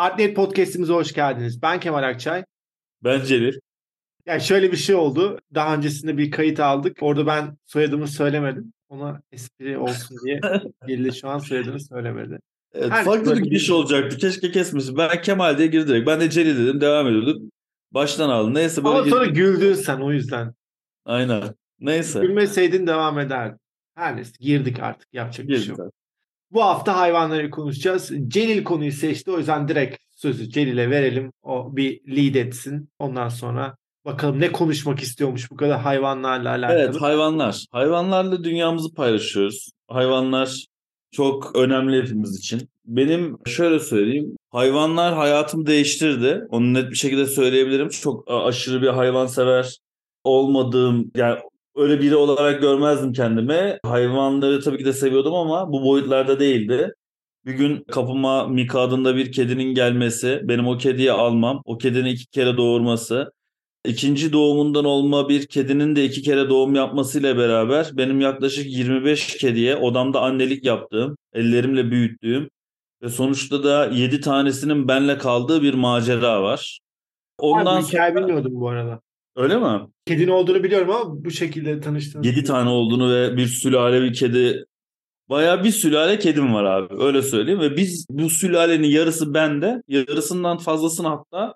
Adnet Podcast'imize hoş geldiniz. Ben Kemal Akçay. Ben Celil. Yani şöyle bir şey oldu. Daha öncesinde bir kayıt aldık. Orada ben soyadımı söylemedim. Ona espri olsun diye Celil şu an soyadını söylemedi. Evet, farklı bir giriş olacaktı. Keşke kesmesin. Ben Kemal diye girdi direkt. Ben de Celil dedim. Devam ediyorduk. Baştan aldım. Neyse böyle Ama sonra girdim. güldün sen o yüzden. Aynen. Neyse. Gülmeseydin devam ederdin. Her neyse girdik artık. Yapacak girdik bir şey yok. Bu hafta hayvanları konuşacağız. Celil konuyu seçti. O yüzden direkt sözü Celil'e verelim. O bir lead etsin. Ondan sonra bakalım ne konuşmak istiyormuş bu kadar hayvanlarla alakalı. Evet hayvanlar. Hayvanlarla dünyamızı paylaşıyoruz. Hayvanlar çok önemli hepimiz için. Benim şöyle söyleyeyim. Hayvanlar hayatımı değiştirdi. Onu net bir şekilde söyleyebilirim. Çok aşırı bir hayvansever olmadığım yani öyle biri olarak görmezdim kendimi. Hayvanları tabii ki de seviyordum ama bu boyutlarda değildi. Bir gün kapıma Mika adında bir kedinin gelmesi, benim o kediyi almam, o kedinin iki kere doğurması, ikinci doğumundan olma bir kedinin de iki kere doğum yapmasıyla beraber benim yaklaşık 25 kediye odamda annelik yaptığım, ellerimle büyüttüğüm ve sonuçta da 7 tanesinin benle kaldığı bir macera var. Ondan Abi, sonra... bilmiyordum bu arada. Öyle mi? Kedinin olduğunu biliyorum ama bu şekilde tanıştığını. 7 tane olduğunu ve bir sülale bir kedi Baya bir sülale kedim var abi öyle söyleyeyim ve biz bu sülalenin yarısı bende yarısından fazlasını hatta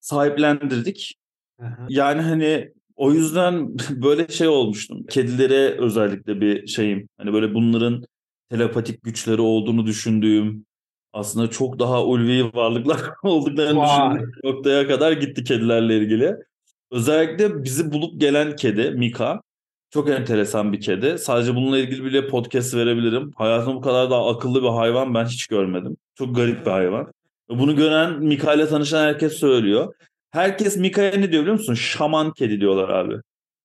sahiplendirdik. Aha. Yani hani o yüzden böyle şey olmuştum. Kedilere özellikle bir şeyim. Hani böyle bunların telepatik güçleri olduğunu düşündüğüm aslında çok daha ulvi varlıklar olduklarını wow. düşündüğüm noktaya kadar gitti kedilerle ilgili. Özellikle bizi bulup gelen kedi Mika çok enteresan bir kedi. Sadece bununla ilgili bile podcast verebilirim. Hayatımda bu kadar da akıllı bir hayvan ben hiç görmedim. Çok garip bir hayvan. Bunu gören Mika ile tanışan herkes söylüyor. Herkes Mika'ya ne diyor biliyor musun? Şaman kedi diyorlar abi.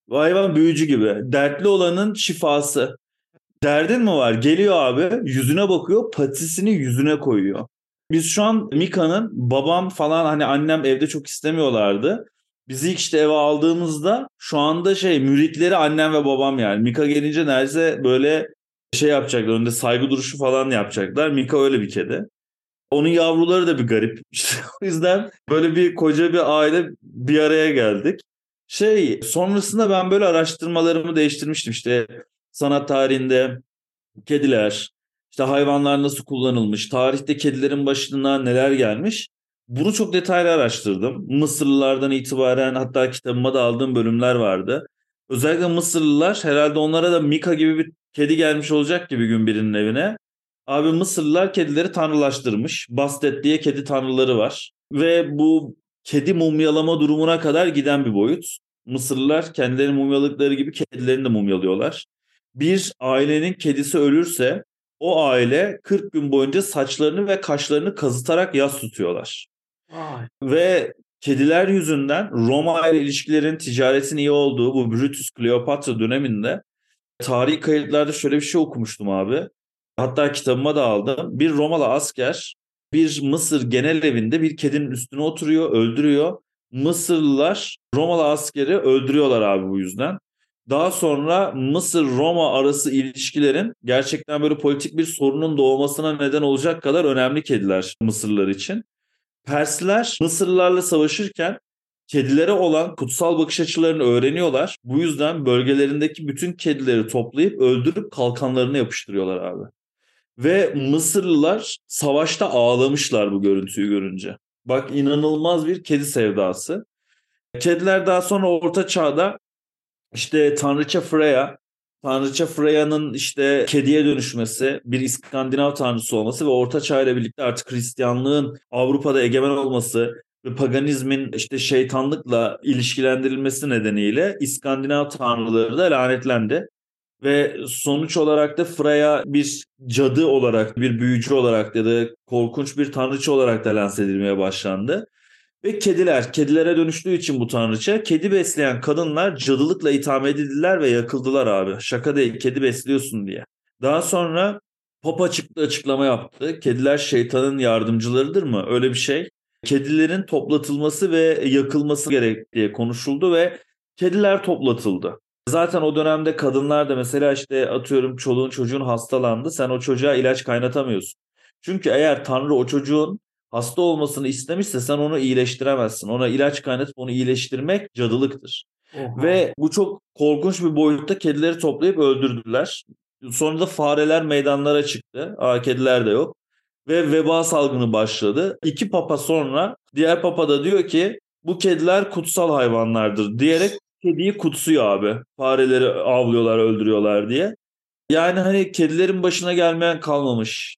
Bu hayvan büyücü gibi. Dertli olanın şifası. Derdin mi var? Geliyor abi yüzüne bakıyor patisini yüzüne koyuyor. Biz şu an Mika'nın babam falan hani annem evde çok istemiyorlardı. Bizi işte eve aldığımızda şu anda şey müritleri annem ve babam yani. Mika gelince neredeyse böyle şey yapacaklar. Önde saygı duruşu falan yapacaklar. Mika öyle bir kedi. Onun yavruları da bir garip. İşte o yüzden böyle bir koca bir aile bir araya geldik. Şey sonrasında ben böyle araştırmalarımı değiştirmiştim. İşte sanat tarihinde kediler, işte hayvanlar nasıl kullanılmış, tarihte kedilerin başına neler gelmiş. Bunu çok detaylı araştırdım. Mısırlılardan itibaren hatta kitabıma da aldığım bölümler vardı. Özellikle Mısırlılar herhalde onlara da Mika gibi bir kedi gelmiş olacak gibi gün birinin evine. Abi Mısırlılar kedileri tanrılaştırmış. Bastet diye kedi tanrıları var. Ve bu kedi mumyalama durumuna kadar giden bir boyut. Mısırlılar kendilerini mumyaladıkları gibi kedilerini de mumyalıyorlar. Bir ailenin kedisi ölürse o aile 40 gün boyunca saçlarını ve kaşlarını kazıtarak yas tutuyorlar. Ve kediler yüzünden Roma ile ilişkilerin ticaretin iyi olduğu bu Brutus Kleopatra döneminde tarihi kayıtlarda şöyle bir şey okumuştum abi. Hatta kitabıma da aldım. Bir Romalı asker bir Mısır genel evinde bir kedinin üstüne oturuyor, öldürüyor. Mısırlılar Romalı askeri öldürüyorlar abi bu yüzden. Daha sonra Mısır-Roma arası ilişkilerin gerçekten böyle politik bir sorunun doğmasına neden olacak kadar önemli kediler Mısırlılar için. Persler Mısırlılarla savaşırken kedilere olan kutsal bakış açılarını öğreniyorlar. Bu yüzden bölgelerindeki bütün kedileri toplayıp öldürüp kalkanlarına yapıştırıyorlar abi. Ve Mısırlılar savaşta ağlamışlar bu görüntüyü görünce. Bak inanılmaz bir kedi sevdası. Kediler daha sonra Orta Çağ'da işte Tanrıça Freya, Tanrıça Freya'nın işte kediye dönüşmesi, bir İskandinav tanrısı olması ve Orta Çağ ile birlikte artık Hristiyanlığın Avrupa'da egemen olması ve paganizmin işte şeytanlıkla ilişkilendirilmesi nedeniyle İskandinav tanrıları da lanetlendi. Ve sonuç olarak da Freya bir cadı olarak, bir büyücü olarak ya da korkunç bir tanrıça olarak da lanse edilmeye başlandı. Ve kediler, kedilere dönüştüğü için bu tanrıça, kedi besleyen kadınlar cadılıkla itham edildiler ve yakıldılar abi. Şaka değil, kedi besliyorsun diye. Daha sonra Papa çıktı açıklama yaptı. Kediler şeytanın yardımcılarıdır mı? Öyle bir şey. Kedilerin toplatılması ve yakılması gerek diye konuşuldu ve kediler toplatıldı. Zaten o dönemde kadınlar da mesela işte atıyorum çoluğun çocuğun hastalandı. Sen o çocuğa ilaç kaynatamıyorsun. Çünkü eğer Tanrı o çocuğun hasta olmasını istemişse sen onu iyileştiremezsin. Ona ilaç kaynatıp onu iyileştirmek cadılıktır. Oha. Ve bu çok korkunç bir boyutta kedileri toplayıp öldürdüler. Sonra da fareler meydanlara çıktı. Aa, kediler de yok. Ve veba salgını başladı. İki papa sonra diğer papa da diyor ki bu kediler kutsal hayvanlardır diyerek kediyi kutsuyor abi. Fareleri avlıyorlar, öldürüyorlar diye. Yani hani kedilerin başına gelmeyen kalmamış.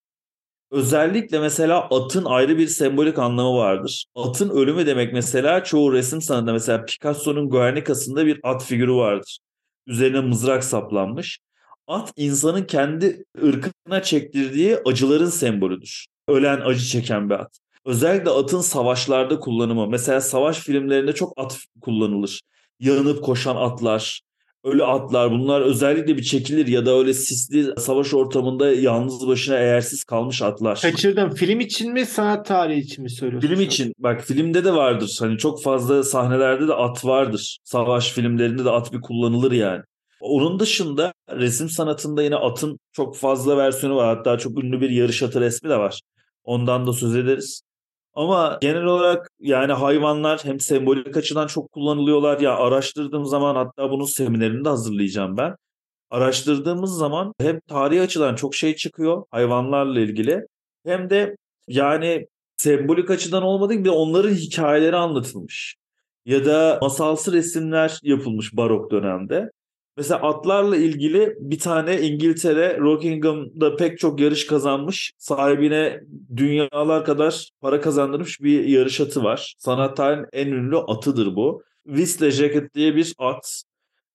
Özellikle mesela atın ayrı bir sembolik anlamı vardır. Atın ölümü demek mesela çoğu resim sanatında mesela Picasso'nun Guernica'sında bir at figürü vardır. Üzerine mızrak saplanmış. At insanın kendi ırkına çektirdiği acıların sembolüdür. Ölen acı çeken bir at. Özellikle atın savaşlarda kullanımı. Mesela savaş filmlerinde çok at kullanılır. Yanıp koşan atlar, ölü atlar bunlar özellikle bir çekilir ya da öyle sisli savaş ortamında yalnız başına eğersiz kalmış atlar. Kaçırdım. Film için mi sanat tarihi için mi söylüyorsun? Film için. Bak filmde de vardır. Hani çok fazla sahnelerde de at vardır. Savaş filmlerinde de at bir kullanılır yani. Onun dışında resim sanatında yine atın çok fazla versiyonu var. Hatta çok ünlü bir yarış atı resmi de var. Ondan da söz ederiz. Ama genel olarak yani hayvanlar hem sembolik açıdan çok kullanılıyorlar. Ya araştırdığım zaman hatta bunun seminerini de hazırlayacağım ben. Araştırdığımız zaman hem tarihi açıdan çok şey çıkıyor hayvanlarla ilgili hem de yani sembolik açıdan olmadığı gibi onların hikayeleri anlatılmış. Ya da masalsı resimler yapılmış barok dönemde. Mesela atlarla ilgili bir tane İngiltere Rockingham'da pek çok yarış kazanmış. Sahibine dünyalar kadar para kazandırmış bir yarış atı var. Sanat tarihinin en ünlü atıdır bu. Whistler Jacket diye bir at.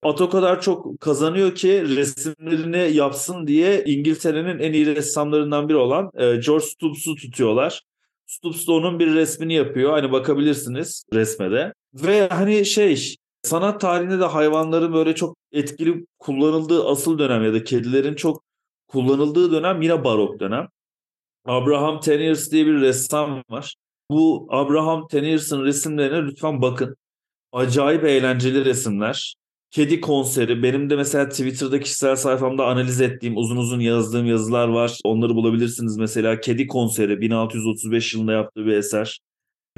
At o kadar çok kazanıyor ki resimlerini yapsın diye İngiltere'nin en iyi ressamlarından biri olan e, George Stubbs'u tutuyorlar. Stubbs da onun bir resmini yapıyor. Hani bakabilirsiniz resmede. Ve hani şey Sanat tarihinde de hayvanların böyle çok etkili kullanıldığı asıl dönem ya da kedilerin çok kullanıldığı dönem yine barok dönem. Abraham Teniers diye bir ressam var. Bu Abraham Teniers'ın resimlerine lütfen bakın. Acayip eğlenceli resimler. Kedi konseri. Benim de mesela Twitter'da kişisel sayfamda analiz ettiğim, uzun uzun yazdığım yazılar var. Onları bulabilirsiniz mesela. Kedi konseri 1635 yılında yaptığı bir eser.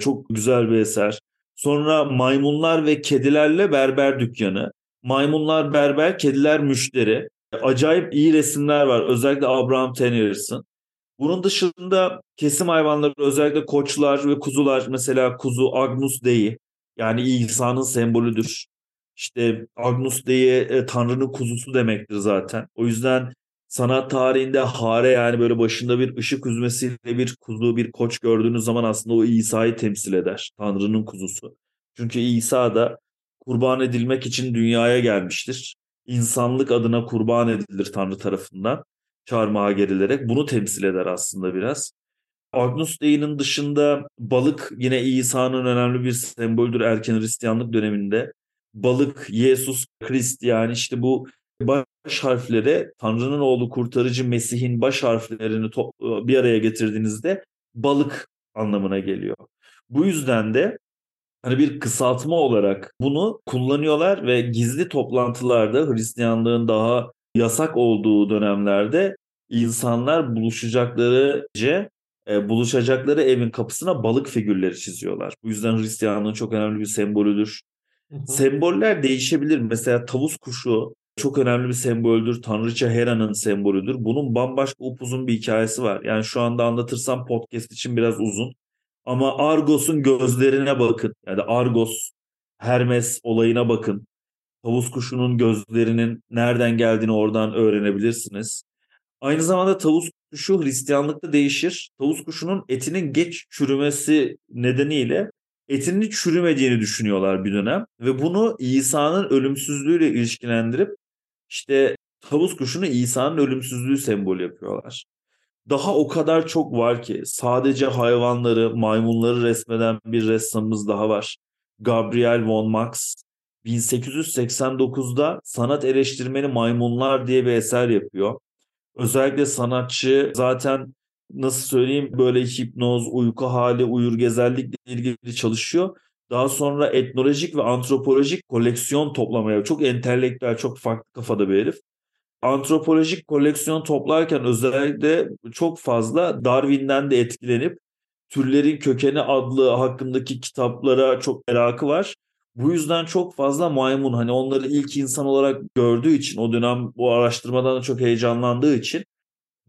Çok güzel bir eser. Sonra maymunlar ve kedilerle berber dükkanı. Maymunlar berber, kediler müşteri. Acayip iyi resimler var. Özellikle Abraham Teniers'ın. Bunun dışında kesim hayvanları özellikle koçlar ve kuzular mesela kuzu Agnus Dei yani İsa'nın sembolüdür. İşte Agnus Dei e, Tanrı'nın kuzusu demektir zaten. O yüzden sanat tarihinde hare yani böyle başında bir ışık üzmesiyle bir kuzu, bir koç gördüğünüz zaman aslında o İsa'yı temsil eder. Tanrı'nın kuzusu. Çünkü İsa da kurban edilmek için dünyaya gelmiştir. İnsanlık adına kurban edilir Tanrı tarafından çarmıha gerilerek. Bunu temsil eder aslında biraz. Agnus Dei'nin dışında balık yine İsa'nın önemli bir semboldür erken Hristiyanlık döneminde. Balık, Yesus, Krist yani işte bu baş harfleri Tanrı'nın oğlu kurtarıcı Mesih'in baş harflerini bir araya getirdiğinizde balık anlamına geliyor. Bu yüzden de hani bir kısaltma olarak bunu kullanıyorlar ve gizli toplantılarda Hristiyanlığın daha yasak olduğu dönemlerde insanlar buluşacakları e, buluşacakları evin kapısına balık figürleri çiziyorlar. Bu yüzden Hristiyanlığın çok önemli bir sembolüdür. Semboller değişebilir. Mesela tavus kuşu çok önemli bir semboldür. Tanrıça Hera'nın sembolüdür. Bunun bambaşka upuzun bir hikayesi var. Yani şu anda anlatırsam podcast için biraz uzun. Ama Argos'un gözlerine bakın. Yani Argos, Hermes olayına bakın. Tavus kuşunun gözlerinin nereden geldiğini oradan öğrenebilirsiniz. Aynı zamanda tavus kuşu Hristiyanlıkta değişir. Tavus kuşunun etinin geç çürümesi nedeniyle etinin çürümediğini düşünüyorlar bir dönem. Ve bunu İsa'nın ölümsüzlüğüyle ilişkilendirip işte tavus kuşunu İsa'nın ölümsüzlüğü sembol yapıyorlar. Daha o kadar çok var ki sadece hayvanları, maymunları resmeden bir ressamımız daha var. Gabriel von Max 1889'da sanat eleştirmeni maymunlar diye bir eser yapıyor. Özellikle sanatçı zaten nasıl söyleyeyim böyle hipnoz, uyku hali, uyur gezellikle ilgili çalışıyor. Daha sonra etnolojik ve antropolojik koleksiyon toplamaya çok entelektüel, çok farklı kafada bir herif. Antropolojik koleksiyon toplarken özellikle çok fazla Darwin'den de etkilenip Türlerin Kökeni adlı hakkındaki kitaplara çok merakı var. Bu yüzden çok fazla maymun hani onları ilk insan olarak gördüğü için o dönem bu araştırmadan da çok heyecanlandığı için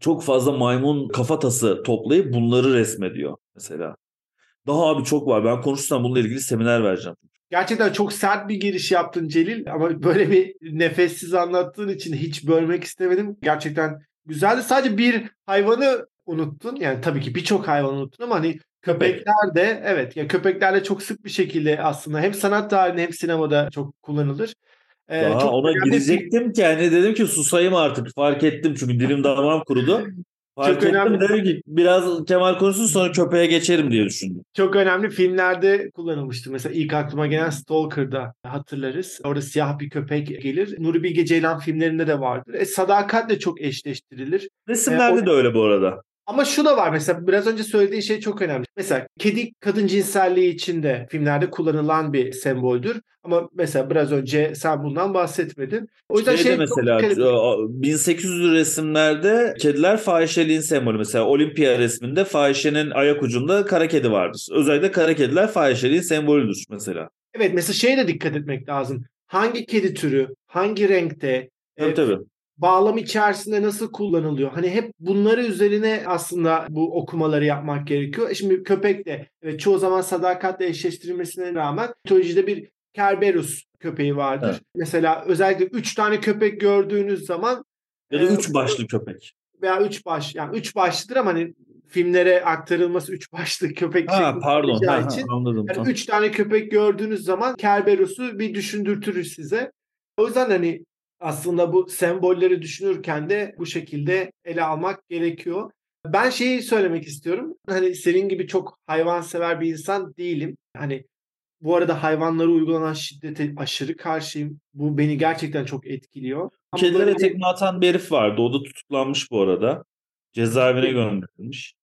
çok fazla maymun kafatası toplayıp bunları resmediyor mesela. Daha abi çok var. Ben konuşsam bununla ilgili seminer vereceğim. Gerçekten çok sert bir giriş yaptın Celil ama böyle bir nefessiz anlattığın için hiç bölmek istemedim. Gerçekten güzeldi. Sadece bir hayvanı unuttun. Yani tabii ki birçok hayvan unuttun ama hani köpekler de evet ya köpeklerle çok sık bir şekilde aslında hem sanat tarihinde hem sinemada çok kullanılır. Ee, Daha çok ona girecektim ki hani dedim ki susayım artık fark ettim çünkü dilim damağım kurudu. Fark çok ettim önemli. dedim ki biraz Kemal konuşsun sonra köpeğe geçerim diye düşündüm. Çok önemli filmlerde kullanılmıştı. Mesela ilk aklıma gelen Stalker'da hatırlarız. Orada siyah bir köpek gelir. Nuri Bilge Ceylan filmlerinde de vardır. E, sadakatle çok eşleştirilir. Resimlerde e, o... de öyle bu arada. Ama şu da var mesela biraz önce söylediğin şey çok önemli. Mesela kedi kadın cinselliği için de filmlerde kullanılan bir semboldür. Ama mesela biraz önce sen bundan bahsetmedin. O yüzden Şeyde şey mesela 1800'lü resimlerde kediler fahişeliğin sembolü. Mesela Olimpiya resminde fahişenin ayak ucunda kara kedi vardır. Özellikle kara kediler fahişeliğin sembolüdür mesela. Evet mesela şeye de dikkat etmek lazım. Hangi kedi türü, hangi renkte, Tabii, e, tabii bağlam içerisinde nasıl kullanılıyor? Hani hep bunları üzerine aslında bu okumaları yapmak gerekiyor. E şimdi köpek de evet, çoğu zaman sadakatle eşleştirilmesine rağmen mitolojide bir Kerberus köpeği vardır. Evet. Mesela özellikle 3 tane köpek gördüğünüz zaman ya da 3 e, başlı köpek. Veya 3 baş yani 3 başlıdır ama hani filmlere aktarılması 3 başlı köpek ha, pardon ha, için. Ha, anladım. Yani 3 tane köpek gördüğünüz zaman Kerberus'u bir düşündürtür size. O yüzden hani aslında bu sembolleri düşünürken de bu şekilde ele almak gerekiyor. Ben şeyi söylemek istiyorum. Hani senin gibi çok hayvansever bir insan değilim. Hani bu arada hayvanlara uygulanan şiddete aşırı karşıyım. Bu beni gerçekten çok etkiliyor. Kedilere böyle... tekme atan bir herif vardı. O da tutuklanmış bu arada. Cezaevine gönderilmiş.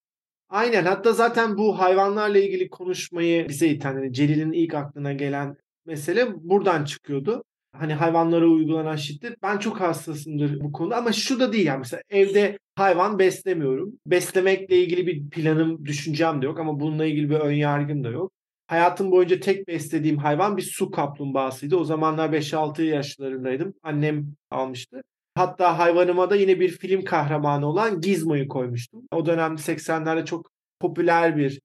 Aynen. Hatta zaten bu hayvanlarla ilgili konuşmayı bize iten, yani Celil'in ilk aklına gelen mesele buradan çıkıyordu hani hayvanlara uygulanan şiddet ben çok hassasımdır bu konuda ama şu da değil yani mesela evde hayvan beslemiyorum. Beslemekle ilgili bir planım, düşüncem de yok ama bununla ilgili bir ön yargım da yok. Hayatım boyunca tek beslediğim hayvan bir su kaplumbağasıydı. O zamanlar 5-6 yaşlarındaydım. Annem almıştı. Hatta hayvanıma da yine bir film kahramanı olan Gizmo'yu koymuştum. O dönemde 80'lerde çok popüler bir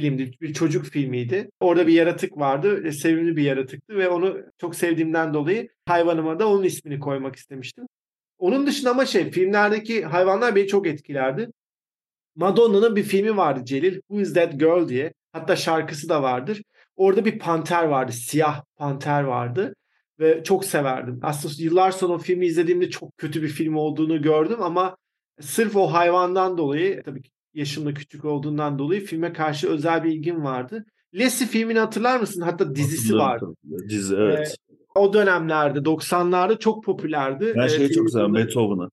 filmdi. Bir çocuk filmiydi. Orada bir yaratık vardı. E, sevimli bir yaratıktı ve onu çok sevdiğimden dolayı hayvanıma da onun ismini koymak istemiştim. Onun dışında ama şey filmlerdeki hayvanlar beni çok etkilerdi. Madonna'nın bir filmi vardı Celil. Who is that girl diye. Hatta şarkısı da vardır. Orada bir panter vardı. Siyah panter vardı. Ve çok severdim. Aslında yıllar sonra o filmi izlediğimde çok kötü bir film olduğunu gördüm ama sırf o hayvandan dolayı tabii ki yaşımda küçük olduğundan dolayı filme karşı özel bir ilgim vardı. Lassie filmini hatırlar mısın? Hatta dizisi vardı. Dizi evet. Ee, o dönemlerde 90'larda çok popülerdi. Ben şeyi ee, çok seviyorum Beethoven'ı.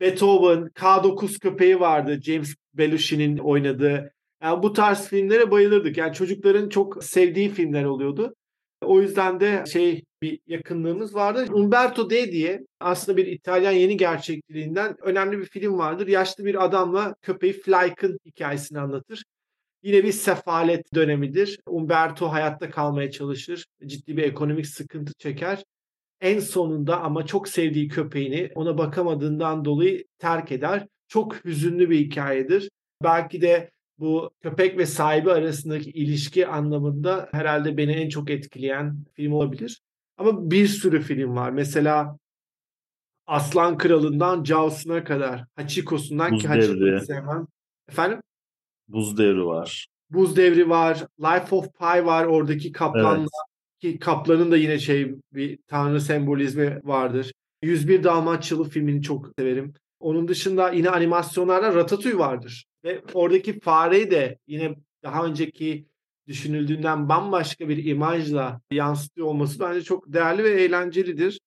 Beethoven, K9 köpeği vardı. James Belushi'nin oynadığı. Yani bu tarz filmlere bayılırdık. Yani çocukların çok sevdiği filmler oluyordu. O yüzden de şey bir yakınlığımız vardı. Umberto De diye aslında bir İtalyan yeni gerçekliğinden önemli bir film vardır. Yaşlı bir adamla köpeği Flyke'ın hikayesini anlatır. Yine bir sefalet dönemidir. Umberto hayatta kalmaya çalışır. Ciddi bir ekonomik sıkıntı çeker. En sonunda ama çok sevdiği köpeğini ona bakamadığından dolayı terk eder. Çok hüzünlü bir hikayedir. Belki de bu köpek ve sahibi arasındaki ilişki anlamında herhalde beni en çok etkileyen film olabilir. Ama bir sürü film var. Mesela Aslan Kralı'ndan Jaws'ına kadar. Hachiko'sundan Buz ki Hachiko'yu sevmem. Efendim? Buz Devri var. Buz Devri var. Life of Pi var. Oradaki kaplanla. Evet. Ki kaplanın da yine şey bir tanrı sembolizmi vardır. 101 Dalmaçyalı filmini çok severim. Onun dışında yine animasyonlarda Ratatouille vardır. Ve oradaki fareyi de yine daha önceki düşünüldüğünden bambaşka bir imajla yansıtıyor olması bence çok değerli ve eğlencelidir.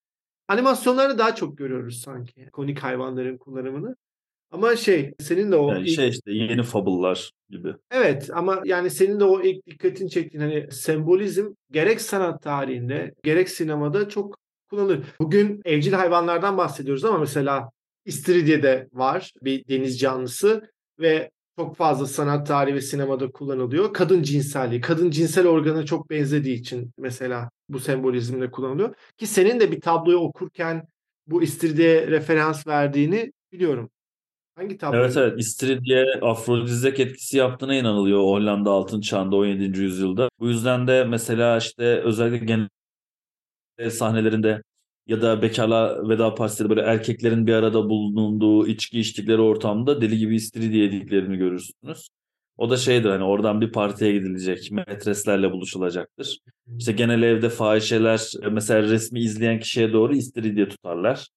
Animasyonları daha çok görüyoruz sanki. Konik hayvanların kullanımını. Ama şey senin de o yani ilk... şey işte yeni fabullar gibi. Evet ama yani senin de o ilk dikkatini çektiğin hani sembolizm gerek sanat tarihinde gerek sinemada çok kullanılır. Bugün evcil hayvanlardan bahsediyoruz ama mesela İstiridye'de var bir deniz canlısı ve çok fazla sanat tarihi ve sinemada kullanılıyor. Kadın cinselliği, kadın cinsel organa çok benzediği için mesela bu sembolizmle kullanılıyor. Ki senin de bir tabloyu okurken bu istiridye referans verdiğini biliyorum. Hangi tablo? Evet evet İstiridye afrodizyak etkisi yaptığına inanılıyor Hollanda altın çağında 17. yüzyılda. Bu yüzden de mesela işte özellikle genel sahnelerinde ya da bekarla veda partileri böyle erkeklerin bir arada bulunduğu, içki içtikleri ortamda deli gibi istiridye yediklerini görürsünüz. O da şeydir hani oradan bir partiye gidilecek, metreslerle buluşulacaktır. İşte genel evde fahişeler mesela resmi izleyen kişiye doğru istiridye tutarlar.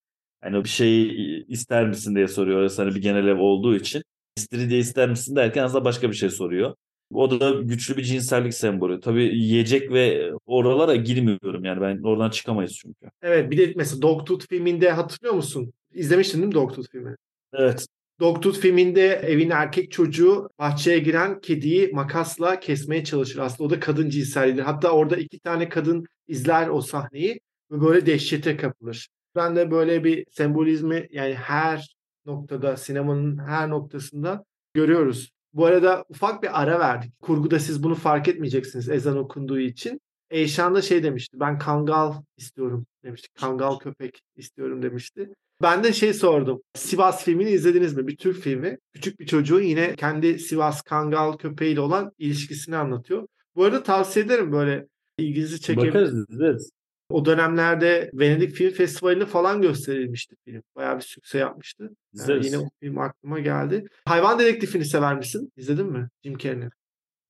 Hani bir şey ister misin diye soruyor. Orası hani bir genel ev olduğu için. İstiridye ister misin derken aslında başka bir şey soruyor. O da güçlü bir cinsellik sembolü. Tabii yiyecek ve oralara girmiyorum yani ben oradan çıkamayız çünkü. Evet bir de mesela Dogtooth filminde hatırlıyor musun? İzlemiştin değil mi Dogtooth filmini? Evet. Dogtooth filminde evin erkek çocuğu bahçeye giren kediyi makasla kesmeye çalışır. Aslında o da kadın cinselliğidir. Hatta orada iki tane kadın izler o sahneyi ve böyle dehşete kapılır. Ben de böyle bir sembolizmi yani her noktada sinemanın her noktasında görüyoruz. Bu arada ufak bir ara verdik. Kurguda siz bunu fark etmeyeceksiniz ezan okunduğu için. Eyşan da şey demişti. Ben kangal istiyorum demişti. Kangal köpek istiyorum demişti. Ben de şey sordum. Sivas filmini izlediniz mi? Bir Türk filmi. Küçük bir çocuğun yine kendi Sivas Kangal köpeğiyle olan ilişkisini anlatıyor. Bu arada tavsiye ederim böyle ilginizi çekebilir. Bakarız izleriz. O dönemlerde Venedik Film Festivali'nde falan gösterilmişti film. Bayağı bir sükse yapmıştı. Yani yine o film aklıma geldi. Hayvan Dedektifini sever misin? İzledin mi? Jim Carrey'nin.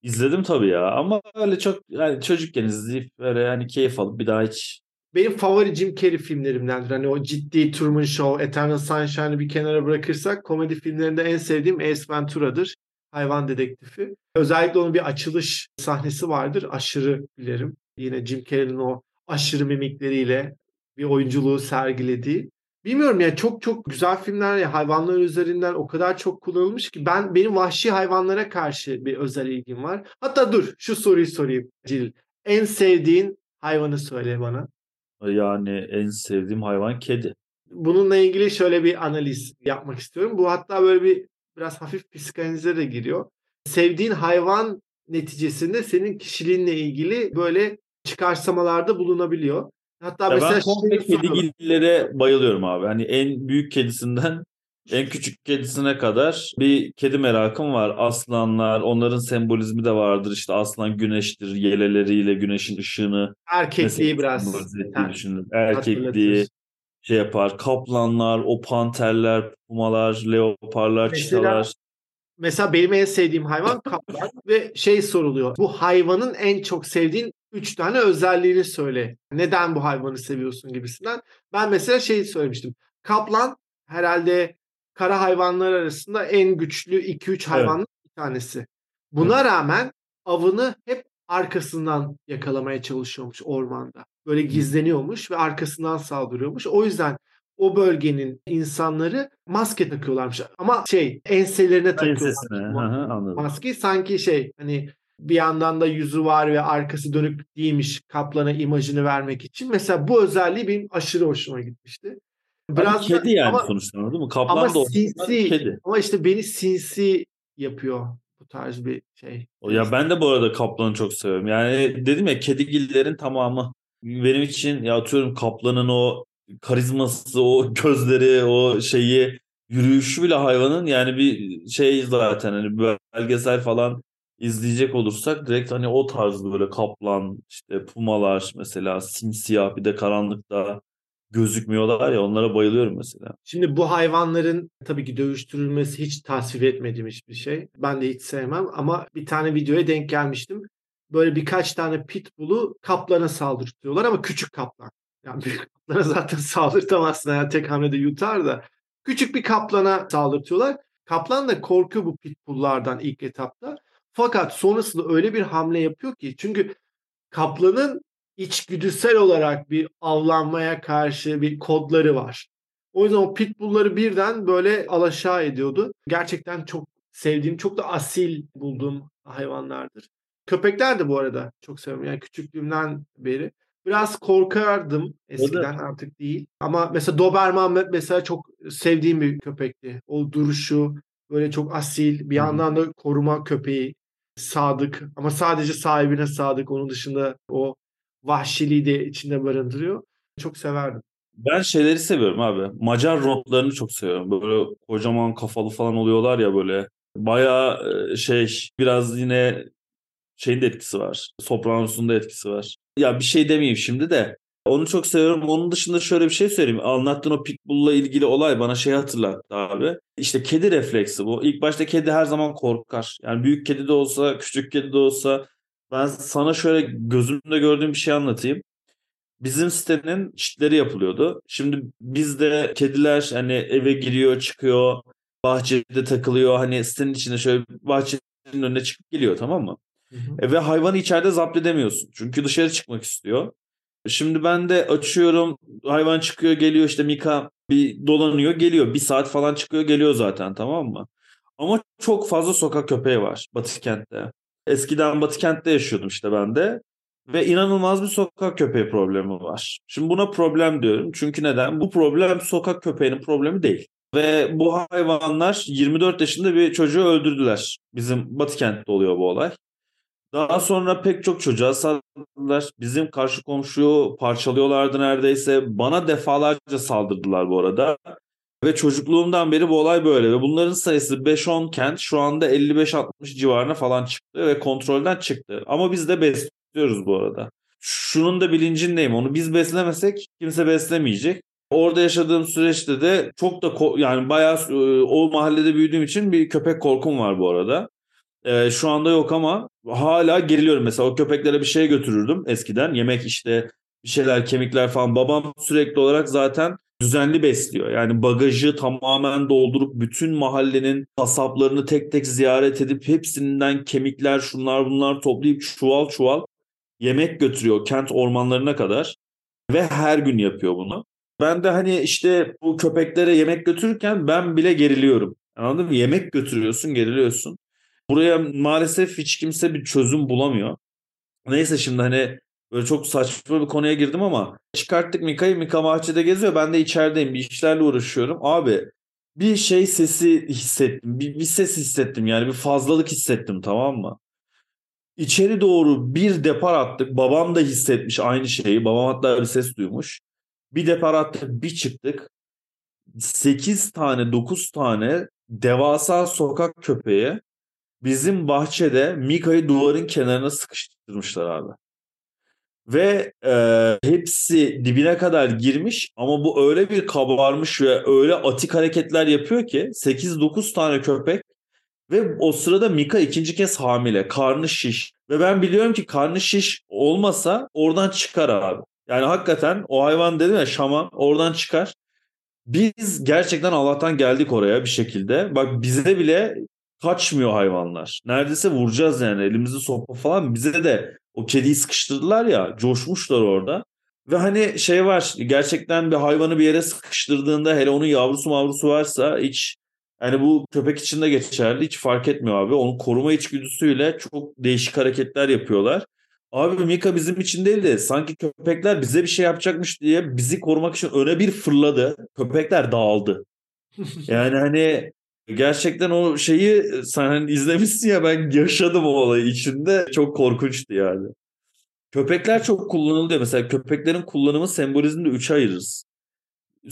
İzledim tabii ya ama öyle çok yani çocukken izleyip böyle yani keyif alıp bir daha hiç benim favori Jim Carrey filmlerimdendir. Hani o ciddi Truman Show, Eternal Sunshine'ı bir kenara bırakırsak komedi filmlerinde en sevdiğim Ace Ventura'dır. Hayvan dedektifi. Özellikle onun bir açılış sahnesi vardır. Aşırı bilirim. Yine Jim Carrey'nin o aşırı mimikleriyle bir oyunculuğu sergilediği. Bilmiyorum yani çok çok güzel filmler ya hayvanlar üzerinden o kadar çok kullanılmış ki ben benim vahşi hayvanlara karşı bir özel ilgim var. Hatta dur şu soruyu sorayım Cil. En sevdiğin hayvanı söyle bana. Yani en sevdiğim hayvan kedi. Bununla ilgili şöyle bir analiz yapmak istiyorum. Bu hatta böyle bir biraz hafif psikanalize de giriyor. Sevdiğin hayvan neticesinde senin kişiliğinle ilgili böyle çıkarsamalarda bulunabiliyor. Hatta ya mesela ben komple kedigillere bayılıyorum abi. Hani en büyük kedisinden en küçük kedisine kadar bir kedi merakım var. Aslanlar, onların sembolizmi de vardır. İşte aslan güneştir, yeleleriyle güneşin ışığını. Erkekliği biraz. Düşünün. Erkekliği şey yapar. Kaplanlar, o panterler, pumalar, leoparlar, mesela, çitalar. Mesela benim en sevdiğim hayvan kaplan ve şey soruluyor. Bu hayvanın en çok sevdiğin üç tane özelliğini söyle. Neden bu hayvanı seviyorsun gibisinden. Ben mesela şey söylemiştim. Kaplan herhalde kara hayvanlar arasında en güçlü 2-3 hayvanın evet. bir tanesi. Buna evet. rağmen avını hep arkasından yakalamaya çalışıyormuş ormanda. Böyle gizleniyormuş ve arkasından saldırıyormuş. O yüzden o bölgenin insanları maske takıyorlarmış. Ama şey enselerine takıyorlar. Maskeyi sanki şey hani bir yandan da yüzü var ve arkası dönük değilmiş kaplana imajını vermek için. Mesela bu özelliği benim aşırı hoşuma gitmişti. Biraz kedi da, yani ama, sonuçta değil mi? Kaplan ama da sinsi, kedi. Ama işte beni sinsi yapıyor bu tarz bir şey. Ya ben de bu arada kaplanı çok seviyorum. Yani dedim ya kedigillerin tamamı benim için ya atıyorum kaplanın o karizması, o gözleri, o şeyi yürüyüşü bile hayvanın yani bir şey zaten hani belgesel falan izleyecek olursak direkt hani o tarz böyle kaplan işte pumalar mesela simsiyah bir de karanlıkta gözükmüyorlar ya onlara bayılıyorum mesela. Şimdi bu hayvanların tabii ki dövüştürülmesi hiç tasvip etmediğim hiçbir şey. Ben de hiç sevmem ama bir tane videoya denk gelmiştim. Böyle birkaç tane pitbull'u kaplana saldırtıyorlar ama küçük kaplan. Yani büyük kaplana zaten saldırtamazsın yani tek hamlede yutar da. Küçük bir kaplana saldırtıyorlar. Kaplan da korkuyor bu pitbull'lardan ilk etapta. Fakat sonrasında öyle bir hamle yapıyor ki çünkü kaplanın içgüdüsel olarak bir avlanmaya karşı bir kodları var. O yüzden o pitbullları birden böyle alaşağı ediyordu. Gerçekten çok sevdiğim, çok da asil bulduğum hayvanlardır. Köpekler de bu arada çok seviyorum. Yani küçüklüğümden beri. Biraz korkardım eskiden artık değil. Ama mesela Doberman mesela çok sevdiğim bir köpekti. O duruşu, Böyle çok asil bir yandan da koruma köpeği sadık ama sadece sahibine sadık. Onun dışında o vahşiliği de içinde barındırıyor. Çok severdim. Ben şeyleri seviyorum abi. Macar rotlarını çok seviyorum. Böyle kocaman kafalı falan oluyorlar ya böyle. Bayağı e, şey biraz yine şeyin de etkisi var. Sopranos'un da etkisi var. Ya bir şey demeyeyim şimdi de. Onu çok seviyorum. Onun dışında şöyle bir şey söyleyeyim. Anlattığın o Pitbull'la ilgili olay bana şey hatırlattı abi. İşte kedi refleksi bu. İlk başta kedi her zaman korkar. Yani büyük kedi de olsa, küçük kedi de olsa. Ben sana şöyle gözümde gördüğüm bir şey anlatayım. Bizim sitenin çitleri yapılıyordu. Şimdi bizde kediler hani eve giriyor, çıkıyor, bahçede takılıyor. Hani sitenin içinde şöyle bahçenin önüne çıkıp geliyor tamam mı? Hı hı. E, ve hayvanı içeride zapt edemiyorsun. Çünkü dışarı çıkmak istiyor. Şimdi ben de açıyorum hayvan çıkıyor geliyor işte Mika bir dolanıyor geliyor. Bir saat falan çıkıyor geliyor zaten tamam mı? Ama çok fazla sokak köpeği var Batı kentte. Eskiden Batı kentte yaşıyordum işte ben de. Ve inanılmaz bir sokak köpeği problemi var. Şimdi buna problem diyorum. Çünkü neden? Bu problem sokak köpeğinin problemi değil. Ve bu hayvanlar 24 yaşında bir çocuğu öldürdüler. Bizim Batı kentte oluyor bu olay. Daha sonra pek çok çocuğa saldırdılar. Bizim karşı komşuyu parçalıyorlardı neredeyse. Bana defalarca saldırdılar bu arada. Ve çocukluğumdan beri bu olay böyle. Ve bunların sayısı 5-10 kent şu anda 55-60 civarına falan çıktı ve kontrolden çıktı. Ama biz de besliyoruz bu arada. Şunun da bilincindeyim. Onu biz beslemesek kimse beslemeyecek. Orada yaşadığım süreçte de çok da yani bayağı o mahallede büyüdüğüm için bir köpek korkum var bu arada. Ee, şu anda yok ama hala geriliyorum. Mesela o köpeklere bir şey götürürdüm eskiden. Yemek işte bir şeyler kemikler falan. Babam sürekli olarak zaten düzenli besliyor. Yani bagajı tamamen doldurup bütün mahallenin kasaplarını tek tek ziyaret edip hepsinden kemikler şunlar bunlar toplayıp çuval çuval yemek götürüyor kent ormanlarına kadar. Ve her gün yapıyor bunu. Ben de hani işte bu köpeklere yemek götürürken ben bile geriliyorum. Anladın mı? Yemek götürüyorsun, geriliyorsun. Buraya maalesef hiç kimse bir çözüm bulamıyor. Neyse şimdi hani böyle çok saçma bir konuya girdim ama çıkarttık Mika'yı. Mika bahçede geziyor. Ben de içerideyim. Bir işlerle uğraşıyorum. Abi bir şey sesi hissettim. Bir, bir ses hissettim yani bir fazlalık hissettim tamam mı? İçeri doğru bir depar attık. Babam da hissetmiş aynı şeyi. Babam hatta bir ses duymuş. Bir depar attık bir çıktık. 8 tane 9 tane devasa sokak köpeği bizim bahçede Mika'yı duvarın kenarına sıkıştırmışlar abi. Ve e, hepsi dibine kadar girmiş ama bu öyle bir kabarmış ve öyle atik hareketler yapıyor ki 8-9 tane köpek ve o sırada Mika ikinci kez hamile. Karnı şiş. Ve ben biliyorum ki karnı şiş olmasa oradan çıkar abi. Yani hakikaten o hayvan dedim ya şaman oradan çıkar. Biz gerçekten Allah'tan geldik oraya bir şekilde. Bak bize bile kaçmıyor hayvanlar. Neredeyse vuracağız yani elimizi sopa falan. Bize de o kediyi sıkıştırdılar ya coşmuşlar orada. Ve hani şey var gerçekten bir hayvanı bir yere sıkıştırdığında hele onun yavrusu mavrusu varsa hiç yani bu köpek için de geçerli hiç fark etmiyor abi. Onun koruma içgüdüsüyle çok değişik hareketler yapıyorlar. Abi Mika bizim için değil de sanki köpekler bize bir şey yapacakmış diye bizi korumak için öne bir fırladı. Köpekler dağıldı. Yani hani Gerçekten o şeyi sen hani izlemişsin ya ben yaşadım o olayı içinde. Çok korkunçtu yani. Köpekler çok kullanılıyor. Mesela köpeklerin kullanımı sembolizmde üçe ayırırız.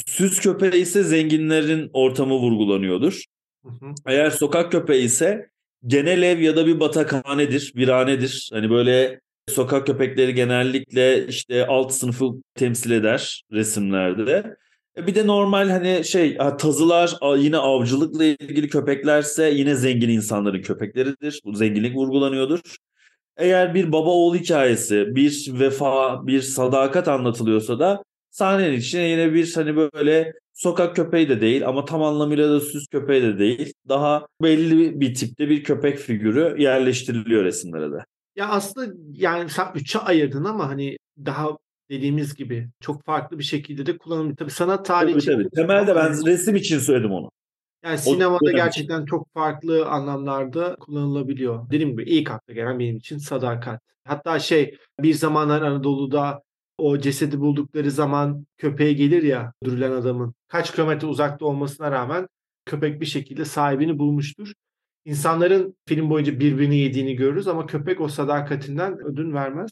Süs köpeği ise zenginlerin ortamı vurgulanıyordur. Hı hı. Eğer sokak köpeği ise genel ev ya da bir batakhanedir, virhanedir. Hani böyle sokak köpekleri genellikle işte alt sınıfı temsil eder resimlerde. E, bir de normal hani şey tazılar yine avcılıkla ilgili köpeklerse yine zengin insanların köpekleridir. Bu zenginlik vurgulanıyordur. Eğer bir baba oğul hikayesi, bir vefa, bir sadakat anlatılıyorsa da sahnenin içine yine bir hani böyle sokak köpeği de değil ama tam anlamıyla da süs köpeği de değil. Daha belli bir tipte bir köpek figürü yerleştiriliyor resimlere de. Ya aslında yani sen üçe ayırdın ama hani daha dediğimiz gibi çok farklı bir şekilde de kullanılıyor. Tabii sanat tarihi tabii, tabii. Temelde ben resim için söyledim onu. Yani sinemada gerçekten çok farklı anlamlarda kullanılabiliyor. Dediğim gibi ilk akla gelen benim için sadakat. Hatta şey bir zamanlar Anadolu'da o cesedi buldukları zaman köpeğe gelir ya durulan adamın. Kaç kilometre uzakta olmasına rağmen köpek bir şekilde sahibini bulmuştur. İnsanların film boyunca birbirini yediğini görürüz ama köpek o sadakatinden ödün vermez.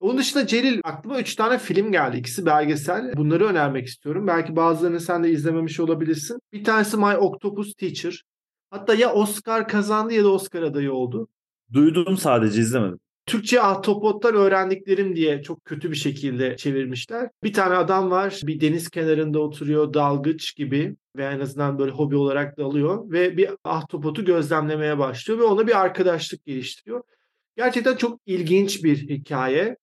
Onun dışında Celil aklıma 3 tane film geldi. İkisi belgesel. Bunları önermek istiyorum. Belki bazılarını sen de izlememiş olabilirsin. Bir tanesi My Octopus Teacher. Hatta ya Oscar kazandı ya da Oscar adayı oldu. Duydum sadece izlemedim. Türkçe ahtapottan öğrendiklerim diye çok kötü bir şekilde çevirmişler. Bir tane adam var bir deniz kenarında oturuyor dalgıç gibi ve en azından böyle hobi olarak dalıyor ve bir ahtapotu gözlemlemeye başlıyor ve ona bir arkadaşlık geliştiriyor. Gerçekten çok ilginç bir hikaye.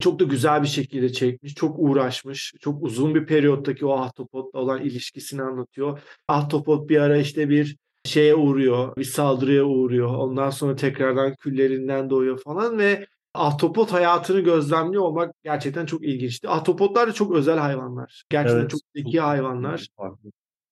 Çok da güzel bir şekilde çekmiş, çok uğraşmış, çok uzun bir periyottaki o ahtapotla olan ilişkisini anlatıyor. Ahtapot bir ara işte bir şeye uğruyor, bir saldırıya uğruyor. Ondan sonra tekrardan küllerinden doğuyor falan ve ahtapot hayatını gözlemliyor olmak gerçekten çok ilginçti. Ahtapotlar da çok özel hayvanlar. Gerçekten evet, çok zeki hayvanlar.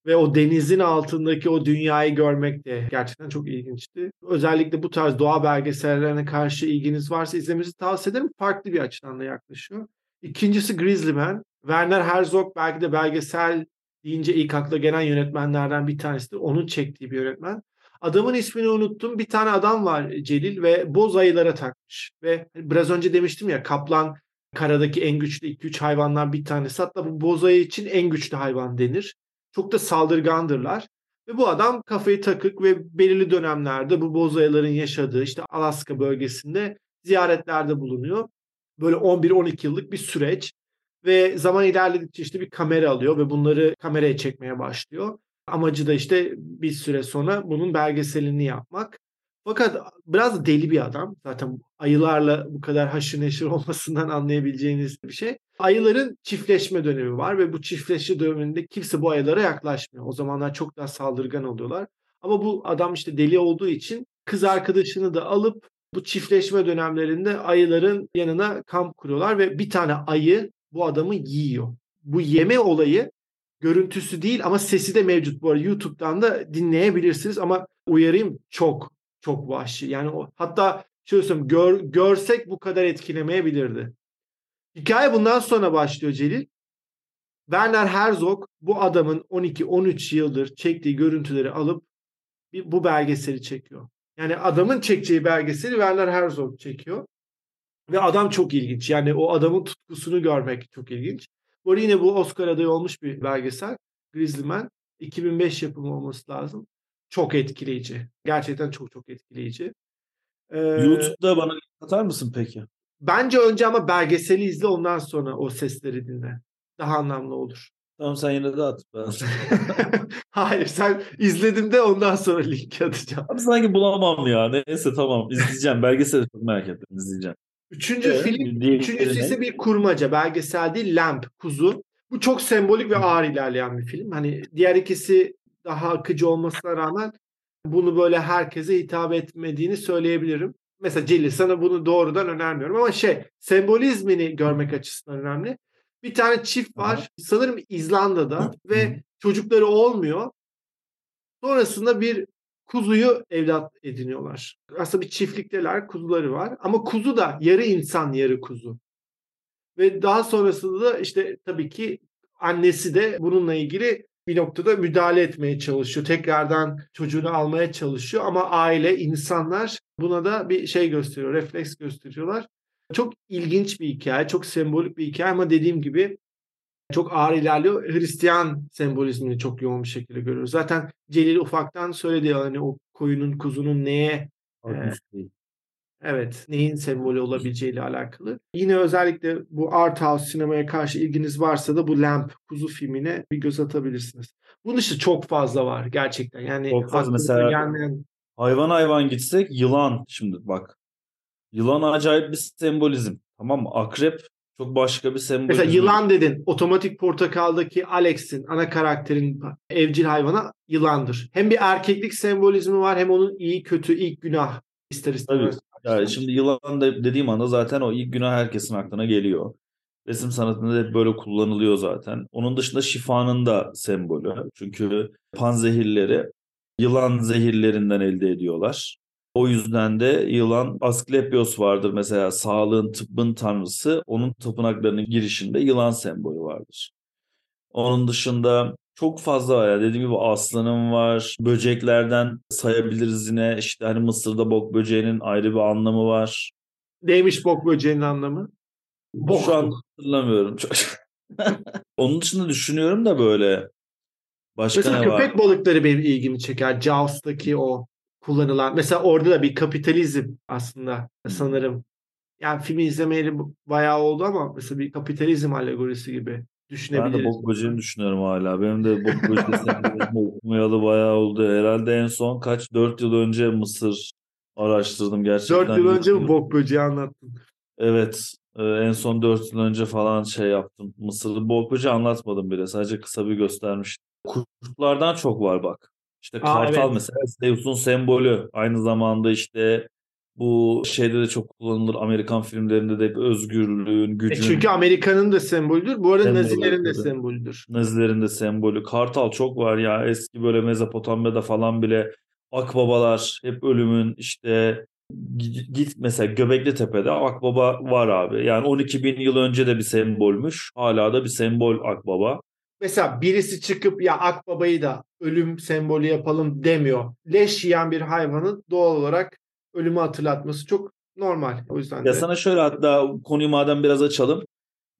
Ve o denizin altındaki o dünyayı görmek de gerçekten çok ilginçti. Özellikle bu tarz doğa belgesellerine karşı ilginiz varsa izlemenizi tavsiye ederim. Farklı bir açıdan da yaklaşıyor. İkincisi Grizzly Man. Werner Herzog belki de belgesel deyince ilk akla gelen yönetmenlerden bir tanesidir. Onun çektiği bir yönetmen. Adamın ismini unuttum. Bir tane adam var Celil ve boz ayılara takmış. Ve biraz önce demiştim ya kaplan karadaki en güçlü 2-3 hayvandan bir tanesi. Hatta bu boz ayı için en güçlü hayvan denir. Çok da saldırgandırlar. Ve bu adam kafayı takık ve belirli dönemlerde bu boz ayıların yaşadığı işte Alaska bölgesinde ziyaretlerde bulunuyor. Böyle 11-12 yıllık bir süreç. Ve zaman ilerledikçe işte bir kamera alıyor ve bunları kameraya çekmeye başlıyor. Amacı da işte bir süre sonra bunun belgeselini yapmak. Fakat biraz deli bir adam. Zaten ayılarla bu kadar haşır neşir olmasından anlayabileceğiniz bir şey. Ayıların çiftleşme dönemi var ve bu çiftleşme döneminde kimse bu ayılara yaklaşmıyor. O zamanlar çok daha saldırgan oluyorlar. Ama bu adam işte deli olduğu için kız arkadaşını da alıp bu çiftleşme dönemlerinde ayıların yanına kamp kuruyorlar ve bir tane ayı bu adamı yiyor. Bu yeme olayı görüntüsü değil ama sesi de mevcut bu arada. YouTube'dan da dinleyebilirsiniz ama uyarayım çok çok vahşi. Yani o, hatta şöyle söyleyeyim gör, görsek bu kadar etkilemeyebilirdi. Hikaye bundan sonra başlıyor Celil. Werner Herzog bu adamın 12-13 yıldır çektiği görüntüleri alıp bir, bu belgeseli çekiyor. Yani adamın çekeceği belgeseli Werner Herzog çekiyor. Ve adam çok ilginç. Yani o adamın tutkusunu görmek çok ilginç. Bu yine bu Oscar adayı olmuş bir belgesel. Grizzly Man. 2005 yapımı olması lazım. Çok etkileyici. Gerçekten çok çok etkileyici. Ee, YouTube'da bana atar mısın peki? Bence önce ama belgeseli izle ondan sonra o sesleri dinle. Daha anlamlı olur. Tamam sen yine de at. Hayır sen izledim de ondan sonra link atacağım. Abi sanki bulamam ya. Neyse tamam izleyeceğim. Belgeseli çok merak ettim izleyeceğim. Üçüncü evet, film, üçüncüsü ise bir kurmaca. Belgesel değil, Lamp, Kuzu. Bu çok sembolik ve ağır ilerleyen bir film. Hani diğer ikisi daha akıcı olmasına rağmen bunu böyle herkese hitap etmediğini söyleyebilirim. Mesela Celil sana bunu doğrudan önermiyorum ama şey sembolizmini görmek açısından önemli. Bir tane çift var. Aha. Sanırım İzlanda'da ve çocukları olmuyor. Sonrasında bir kuzuyu evlat ediniyorlar. Aslında bir çiftlikteler, kuzuları var. Ama kuzu da yarı insan, yarı kuzu. Ve daha sonrasında da işte tabii ki annesi de bununla ilgili bir noktada müdahale etmeye çalışıyor. Tekrardan çocuğunu almaya çalışıyor ama aile, insanlar buna da bir şey gösteriyor, refleks gösteriyorlar. Çok ilginç bir hikaye, çok sembolik bir hikaye ama dediğim gibi çok ağır ilerliyor. Hristiyan sembolizmini çok yoğun bir şekilde görüyoruz. Zaten Celil ufaktan söyledi hani o koyunun kuzunun neye e, evet neyin sembolü olabileceğiyle alakalı. Yine özellikle bu art house sinemaya karşı ilginiz varsa da bu Lamp kuzu filmine bir göz atabilirsiniz. Bunun dışında çok fazla var gerçekten. Yani çok fazla mesela gelmeyen... hayvan hayvan gitsek yılan şimdi bak. Yılan acayip bir sembolizm. Tamam mı? Akrep çok başka bir sembol. Mesela yılan dedin. Otomatik Portakal'daki Alex'in ana karakterin evcil hayvana yılandır. Hem bir erkeklik sembolizmi var hem onun iyi kötü ilk günah ister istemez. Yani şimdi yılan da dediğim anda zaten o ilk günah herkesin aklına geliyor. Resim sanatında da hep böyle kullanılıyor zaten. Onun dışında şifanın da sembolü. Çünkü panzehirleri yılan zehirlerinden elde ediyorlar. O yüzden de yılan Asklepios vardır mesela sağlığın tıbbın tanrısı. Onun tapınaklarının girişinde yılan sembolü vardır. Onun dışında çok fazla var ya. Dediğim gibi aslanım var. Böceklerden sayabiliriz yine. İşte hani Mısır'da bok böceğinin ayrı bir anlamı var. Neymiş bok böceğinin anlamı? Bok. Şu an hatırlamıyorum. Onun dışında düşünüyorum da böyle. Başka mesela ne köpek var? balıkları benim ilgimi çeker. Jaws'taki o kullanılan. Mesela orada da bir kapitalizm aslında sanırım. Yani filmi izlemeyeli bayağı oldu ama mesela bir kapitalizm alegorisi gibi. Ben de Bok Böceği'ni düşünüyorum hala. Benim de Bok Böceği'ni okumayalı bayağı oldu. Herhalde en son kaç? 4 yıl önce Mısır araştırdım gerçekten. 4 yıl önce mi Bok Böceği anlattın? Evet. E, en son 4 yıl önce falan şey yaptım. Mısır'ı Bok Böceği anlatmadım bile. Sadece kısa bir göstermiştim. Kurtlardan çok var bak. İşte kartal Aa, evet. mesela Zeus'un sembolü. Aynı zamanda işte bu şeyde de çok kullanılır. Amerikan filmlerinde de özgürlüğün, e, gücün. E çünkü Amerika'nın da sembolüdür. Bu arada sembolü, Nazilerin de sembolüdür. Nazilerin de sembolü. Kartal çok var ya. Eski böyle Mezopotamya'da falan bile akbabalar hep ölümün işte git mesela Göbekli Tepe'de akbaba var abi. Yani 12 bin yıl önce de bir sembolmüş. Hala da bir sembol akbaba. Mesela birisi çıkıp ya akbabayı da ölüm sembolü yapalım demiyor. Leş yiyen bir hayvanın doğal olarak ölümü hatırlatması çok normal. O yüzden de. Ya sana şöyle hatta konuyu madem biraz açalım.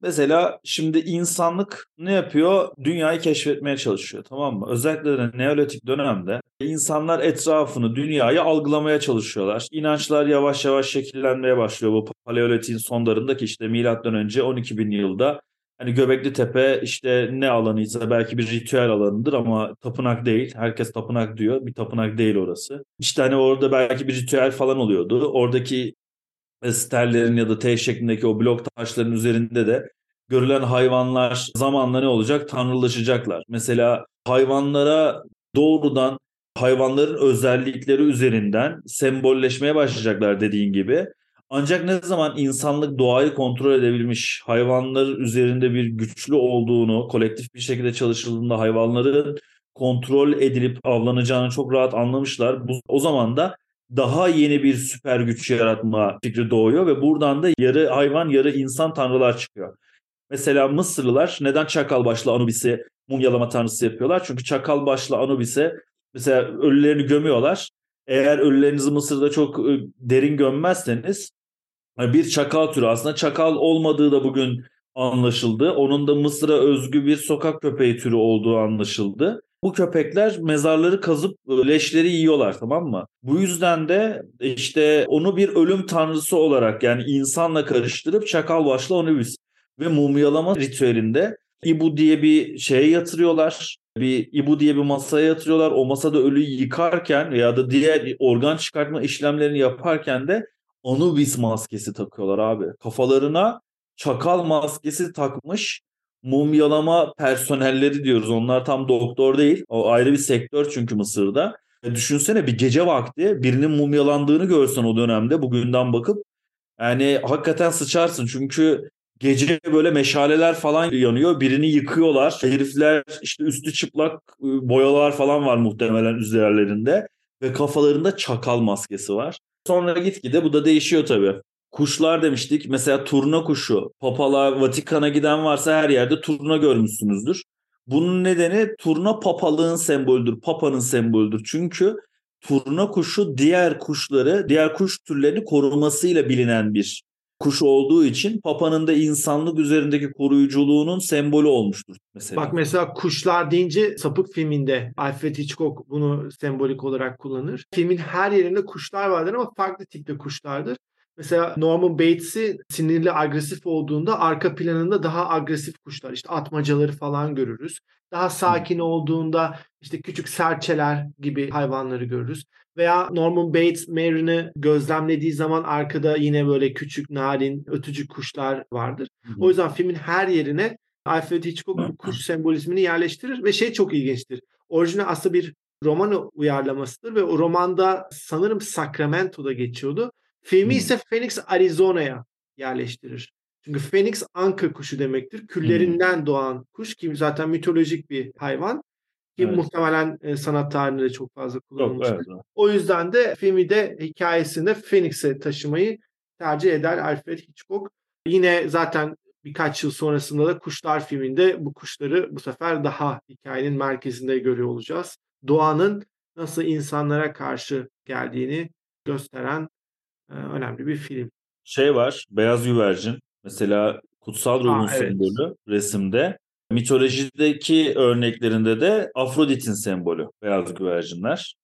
Mesela şimdi insanlık ne yapıyor? Dünyayı keşfetmeye çalışıyor tamam mı? Özellikle de Neolitik dönemde insanlar etrafını, dünyayı algılamaya çalışıyorlar. İnançlar yavaş yavaş şekillenmeye başlıyor bu Paleolitik'in sonlarındaki işte milattan önce 12 bin yılda Hani Göbekli Tepe işte ne alanıysa belki bir ritüel alanıdır ama tapınak değil. Herkes tapınak diyor. Bir tapınak değil orası. İşte hani orada belki bir ritüel falan oluyordu. Oradaki sterlerin ya da T şeklindeki o blok taşların üzerinde de görülen hayvanlar zamanla ne olacak? Tanrılaşacaklar. Mesela hayvanlara doğrudan hayvanların özellikleri üzerinden sembolleşmeye başlayacaklar dediğin gibi. Ancak ne zaman insanlık doğayı kontrol edebilmiş, hayvanların üzerinde bir güçlü olduğunu, kolektif bir şekilde çalışıldığında hayvanların kontrol edilip avlanacağını çok rahat anlamışlar. Bu, o zaman da daha yeni bir süper güç yaratma fikri doğuyor ve buradan da yarı hayvan yarı insan tanrılar çıkıyor. Mesela Mısırlılar neden çakal başlı Anubis'i mumyalama tanrısı yapıyorlar? Çünkü çakal başlı Anubis'e mesela ölülerini gömüyorlar. Eğer ölülerinizi Mısır'da çok ıı, derin gömmezseniz bir çakal türü. Aslında çakal olmadığı da bugün anlaşıldı. Onun da Mısır'a özgü bir sokak köpeği türü olduğu anlaşıldı. Bu köpekler mezarları kazıp leşleri yiyorlar tamam mı? Bu yüzden de işte onu bir ölüm tanrısı olarak yani insanla karıştırıp çakal başlı onu biz ve mumyalama ritüelinde İbu diye bir şeye yatırıyorlar. Bir İbu diye bir masaya yatırıyorlar. O masada ölüyü yıkarken veya da diğer organ çıkartma işlemlerini yaparken de Anubis maskesi takıyorlar abi. Kafalarına çakal maskesi takmış mumyalama personelleri diyoruz. Onlar tam doktor değil. O ayrı bir sektör çünkü Mısır'da. E düşünsene bir gece vakti birinin mumyalandığını görsen o dönemde bugünden bakıp yani hakikaten sıçarsın. Çünkü gece böyle meşaleler falan yanıyor. Birini yıkıyorlar. Herifler işte üstü çıplak ıı, boyalar falan var muhtemelen üzerlerinde. Ve kafalarında çakal maskesi var. Sonra gitgide bu da değişiyor tabii. Kuşlar demiştik. Mesela turna kuşu. Papalar, Vatikan'a giden varsa her yerde turna görmüşsünüzdür. Bunun nedeni turna papalığın sembolüdür. Papanın sembolüdür. Çünkü turna kuşu diğer kuşları, diğer kuş türlerini korumasıyla bilinen bir kuş olduğu için Papa'nın da insanlık üzerindeki koruyuculuğunun sembolü olmuştur mesela. Bak mesela kuşlar deyince Sapık filminde Alfred Hitchcock bunu sembolik olarak kullanır. Filmin her yerinde kuşlar vardır ama farklı tipte kuşlardır. Mesela Norman Bates'i sinirli agresif olduğunda arka planında daha agresif kuşlar işte atmacaları falan görürüz. Daha sakin olduğunda işte küçük serçeler gibi hayvanları görürüz. Veya Norman Bates Mary'ni gözlemlediği zaman arkada yine böyle küçük, narin, ötücü kuşlar vardır. O yüzden filmin her yerine Alfred Hitchcock kuş sembolizmini yerleştirir ve şey çok ilginçtir. Orijinal aslında bir roman uyarlamasıdır ve o romanda sanırım Sacramento'da geçiyordu. Filmi ise Phoenix, Arizona'ya yerleştirir. Çünkü Phoenix anka kuşu demektir. Küllerinden doğan kuş ki zaten mitolojik bir hayvan. Ki evet. muhtemelen e, sanat tarihinde çok fazla kullanılmıştır. evet, evet. O yüzden de filmi de hikayesinde Phoenix'e taşımayı tercih eder Alfred Hitchcock. Yine zaten birkaç yıl sonrasında da Kuşlar filminde bu kuşları bu sefer daha hikayenin merkezinde görüyor olacağız. Doğanın nasıl insanlara karşı geldiğini gösteren e, önemli bir film. Şey var, Beyaz Güvercin. Mesela kutsal ruhun evet. sembolü resimde. Mitolojideki örneklerinde de Afrodit'in sembolü beyaz güvercinler.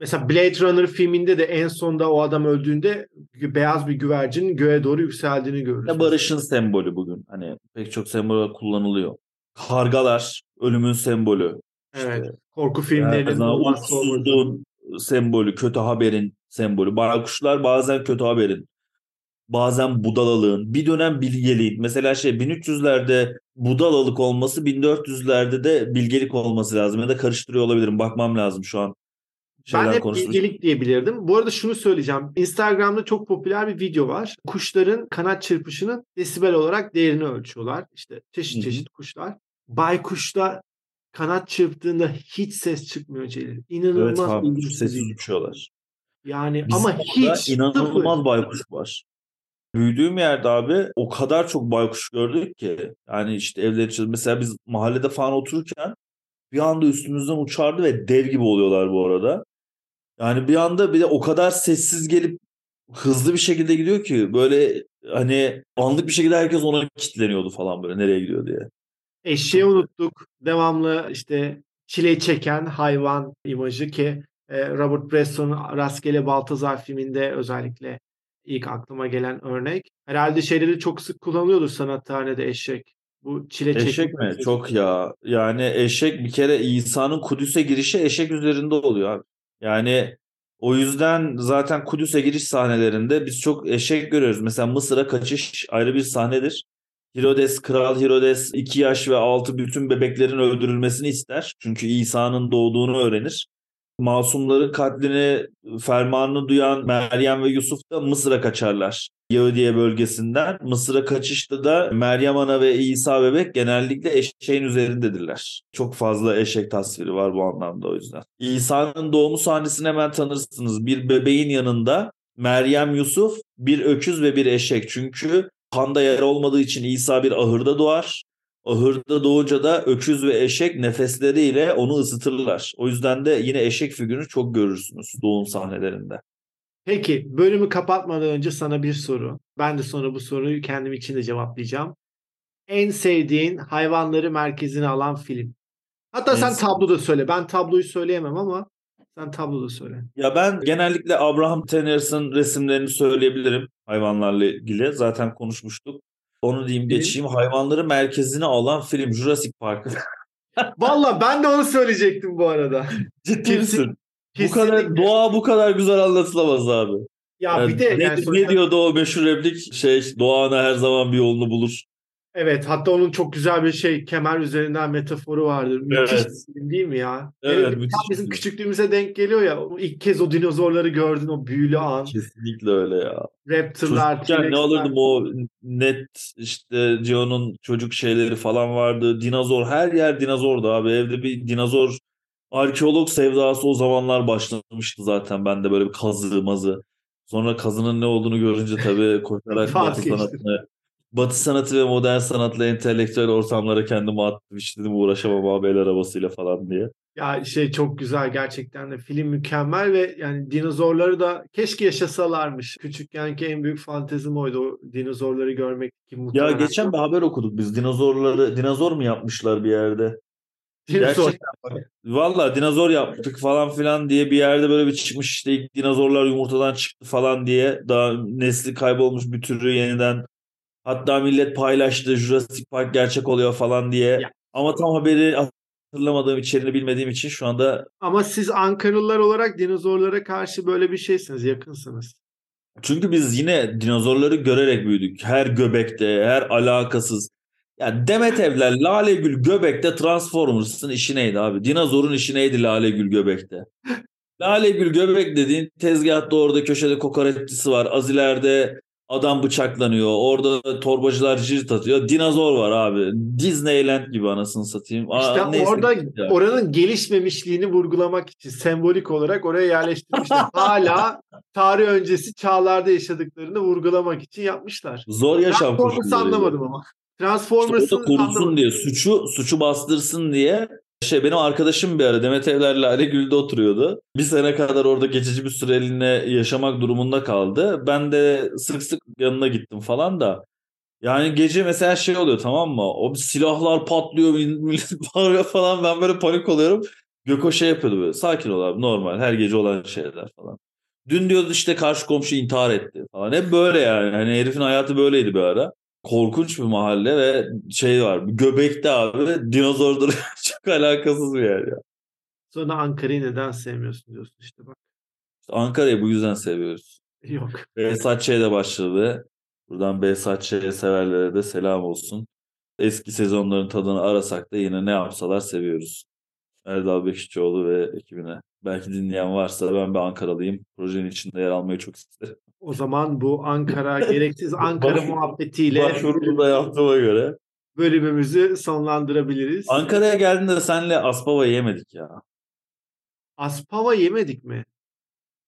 Mesela Blade Runner filminde de en sonda o adam öldüğünde beyaz bir güvercinin göğe doğru yükseldiğini görürüz. Barışın sembolü bugün. Hani pek çok sembol kullanılıyor. Kargalar ölümün sembolü. Evet. İşte, korku filmlerinin umutsuzluğun sembolü, kötü haberin sembolü. Baykuşlar bazen kötü haberin bazen budalalığın, bir dönem bilgeliğin. Mesela şey 1300'lerde budalalık olması 1400'lerde de bilgelik olması lazım. Ya da karıştırıyor olabilirim. Bakmam lazım şu an. ben hep bilgelik diyebilirdim. Bu arada şunu söyleyeceğim. Instagram'da çok popüler bir video var. Kuşların kanat çırpışının desibel olarak değerini ölçüyorlar. İşte çeşit çeşit Hı-hı. kuşlar. Baykuşta kanat çırptığında hiç ses çıkmıyor Celil. İnanılmaz evet, abi, sessiz uçuyorlar. Yani Bizim ama hiç inanılmaz sıfır. baykuş var. Büyüdüğüm yerde abi o kadar çok baykuş gördük ki. Yani işte evler içinde mesela biz mahallede falan otururken bir anda üstümüzden uçardı ve dev gibi oluyorlar bu arada. Yani bir anda bir de o kadar sessiz gelip hızlı bir şekilde gidiyor ki böyle hani anlık bir şekilde herkes ona kilitleniyordu falan böyle nereye gidiyor diye. Eşeği unuttuk. Devamlı işte çile çeken hayvan imajı ki e, Robert Bresson Rastgele Baltazar filminde özellikle ilk aklıma gelen örnek. Herhalde şeyleri çok sık kullanılıyordur sanathanede eşek. Bu çile Eşek mi? Eşek. Çok ya. Yani eşek bir kere İsa'nın Kudüs'e girişi eşek üzerinde oluyor abi. Yani o yüzden zaten Kudüs'e giriş sahnelerinde biz çok eşek görüyoruz. Mesela Mısır'a kaçış ayrı bir sahnedir. Herodes, Kral Herodes 2 yaş ve 6 bütün bebeklerin öldürülmesini ister. Çünkü İsa'nın doğduğunu öğrenir masumların katlini fermanını duyan Meryem ve Yusuf da Mısır'a kaçarlar. Yahudiye bölgesinden. Mısır'a kaçışta da Meryem Ana ve İsa bebek genellikle eşeğin üzerindedirler. Çok fazla eşek tasviri var bu anlamda o yüzden. İsa'nın doğumu sahnesini hemen tanırsınız. Bir bebeğin yanında Meryem Yusuf, bir öküz ve bir eşek. Çünkü kanda yer olmadığı için İsa bir ahırda doğar. Ahırda doğunca da öküz ve eşek nefesleriyle onu ısıtırlar. O yüzden de yine eşek figürünü çok görürsünüz doğum sahnelerinde. Peki bölümü kapatmadan önce sana bir soru. Ben de sonra bu soruyu kendim için de cevaplayacağım. En sevdiğin hayvanları merkezine alan film. Hatta en sen tablo da söyle. Ben tabloyu söyleyemem ama sen tablo da söyle. Ya ben genellikle Abraham Tennyson resimlerini söyleyebilirim hayvanlarla ilgili. Zaten konuşmuştuk. Onu diyeyim geçeyim. Hayvanları merkezine alan film Jurassic Park. Valla ben de onu söyleyecektim bu arada. Ciddi misin? Bu kadar doğa bu kadar güzel anlatılamaz abi. Ya yani bir de ne, yani ne diyordu o meşhur replik şey doğana her zaman bir yolunu bulur. Evet hatta onun çok güzel bir şey kemer üzerinden metaforu vardır. Müthiş evet. değil mi ya? Evet, evet müthiş. Bizim küçüklüğümüze denk geliyor ya. İlk kez o dinozorları gördün o büyülü an. Kesinlikle öyle ya. Raptorlar, Çocukken ne alırdım o net işte Gio'nun çocuk şeyleri falan vardı. Dinozor her yer dinozordu abi. Evde bir dinozor arkeolog sevdası o zamanlar başlamıştı zaten. Ben de böyle bir kazı mazı. Sonra kazının ne olduğunu görünce tabii koşarak batı Batı sanatı ve modern sanatla entelektüel ortamlara kendimi attım. İşte dedim uğraşamam abi el arabasıyla falan diye. Ya şey çok güzel gerçekten de film mükemmel ve yani dinozorları da keşke yaşasalarmış. Küçükkenki en büyük fantezim oydu o dinozorları görmek. Ki ya geçen bir haber okuduk biz dinozorları dinozor mu yapmışlar bir yerde? Dinozor. Valla dinozor yaptık falan filan diye bir yerde böyle bir çıkmış işte ilk dinozorlar yumurtadan çıktı falan diye daha nesli kaybolmuş bir türü yeniden Hatta millet paylaştı Jurassic Park gerçek oluyor falan diye. Ya. Ama tam haberi hatırlamadığım içeriğini bilmediğim için şu anda... Ama siz Ankaralılar olarak dinozorlara karşı böyle bir şeysiniz, yakınsınız. Çünkü biz yine dinozorları görerek büyüdük. Her göbekte, her alakasız. Ya Demet Evler, Lale Gül Göbek'te Transformers'ın işi neydi abi? Dinozorun işi neydi Lale Gül Göbek'te? Lale Gül Göbek dediğin tezgahta orada köşede kokoreççisi var. Az ileride Adam bıçaklanıyor. Orada torbacılar cirit atıyor. Dinozor var abi. Disneyland gibi anasını satayım. İşte Aa, orada ya. oranın gelişmemişliğini vurgulamak için sembolik olarak oraya yerleştirmişler. Hala tarih öncesi çağlarda yaşadıklarını vurgulamak için yapmışlar. Zor yaşam koşulları. anlamadım ama. Transformers'ın İşte korusun anlamadım. diye suçu suçu bastırsın diye şey benim arkadaşım bir ara Demet Evler'le Ali Gül'de oturuyordu. Bir sene kadar orada geçici bir süreliğine yaşamak durumunda kaldı. Ben de sık sık yanına gittim falan da. Yani gece mesela şey oluyor tamam mı? O silahlar patlıyor, millet bağırıyor falan. Ben böyle panik oluyorum. Göko şey yapıyordu böyle. Sakin ol abi normal. Her gece olan şeyler falan. Dün diyordu işte karşı komşu intihar etti falan. Hep böyle yani. Hani herifin hayatı böyleydi bir ara. Korkunç bir mahalle ve şey var. Göbekte abi dinozordur. Çok alakasız bir yer ya. Sonra Ankara'yı neden sevmiyorsun diyorsun işte bak. İşte Ankara'yı bu yüzden seviyoruz. Yok. Behzatçı'ya da başladı. Buradan Behzatçı'ya severlere de selam olsun. Eski sezonların tadını arasak da yine ne yapsalar seviyoruz. Erdal Bekişçioğlu ve ekibine. Belki dinleyen varsa ben bir Ankaralıyım. Projenin içinde yer almayı çok isterim. O zaman bu Ankara gereksiz Ankara Başvuru- muhabbetiyle Başvurumu da yaptığıma göre. bölümümüzü sonlandırabiliriz. Ankara'ya geldiğinde senle Aspava yemedik ya. Aspava yemedik mi?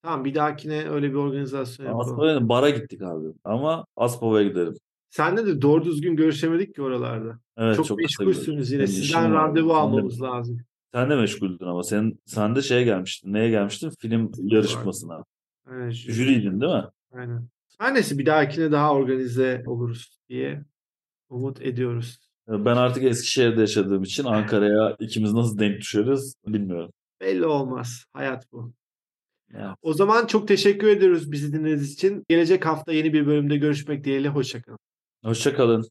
Tamam bir dahakine öyle bir organizasyon yapalım. Aspava'ya bara gittik abi. Ama Aspava'ya giderim. Senle de doğru düzgün görüşemedik ki oralarda. Evet, çok, çok meşgulsünüz yine. Sizden randevu almamız lazım. Sen de meşguldün ama sen sen de şeye gelmiştin. Neye gelmiştin? Film yarışmasına. Aynen. jüri. Jüriydin değil mi? Aynen. Her neyse bir dahakine daha organize oluruz diye umut ediyoruz. Ben artık Eskişehir'de yaşadığım için Ankara'ya ikimiz nasıl denk düşeriz bilmiyorum. Belli olmaz. Hayat bu. Ya. O zaman çok teşekkür ediyoruz bizi dinlediğiniz için. Gelecek hafta yeni bir bölümde görüşmek dileğiyle. Hoşçakalın. Hoşça kalın.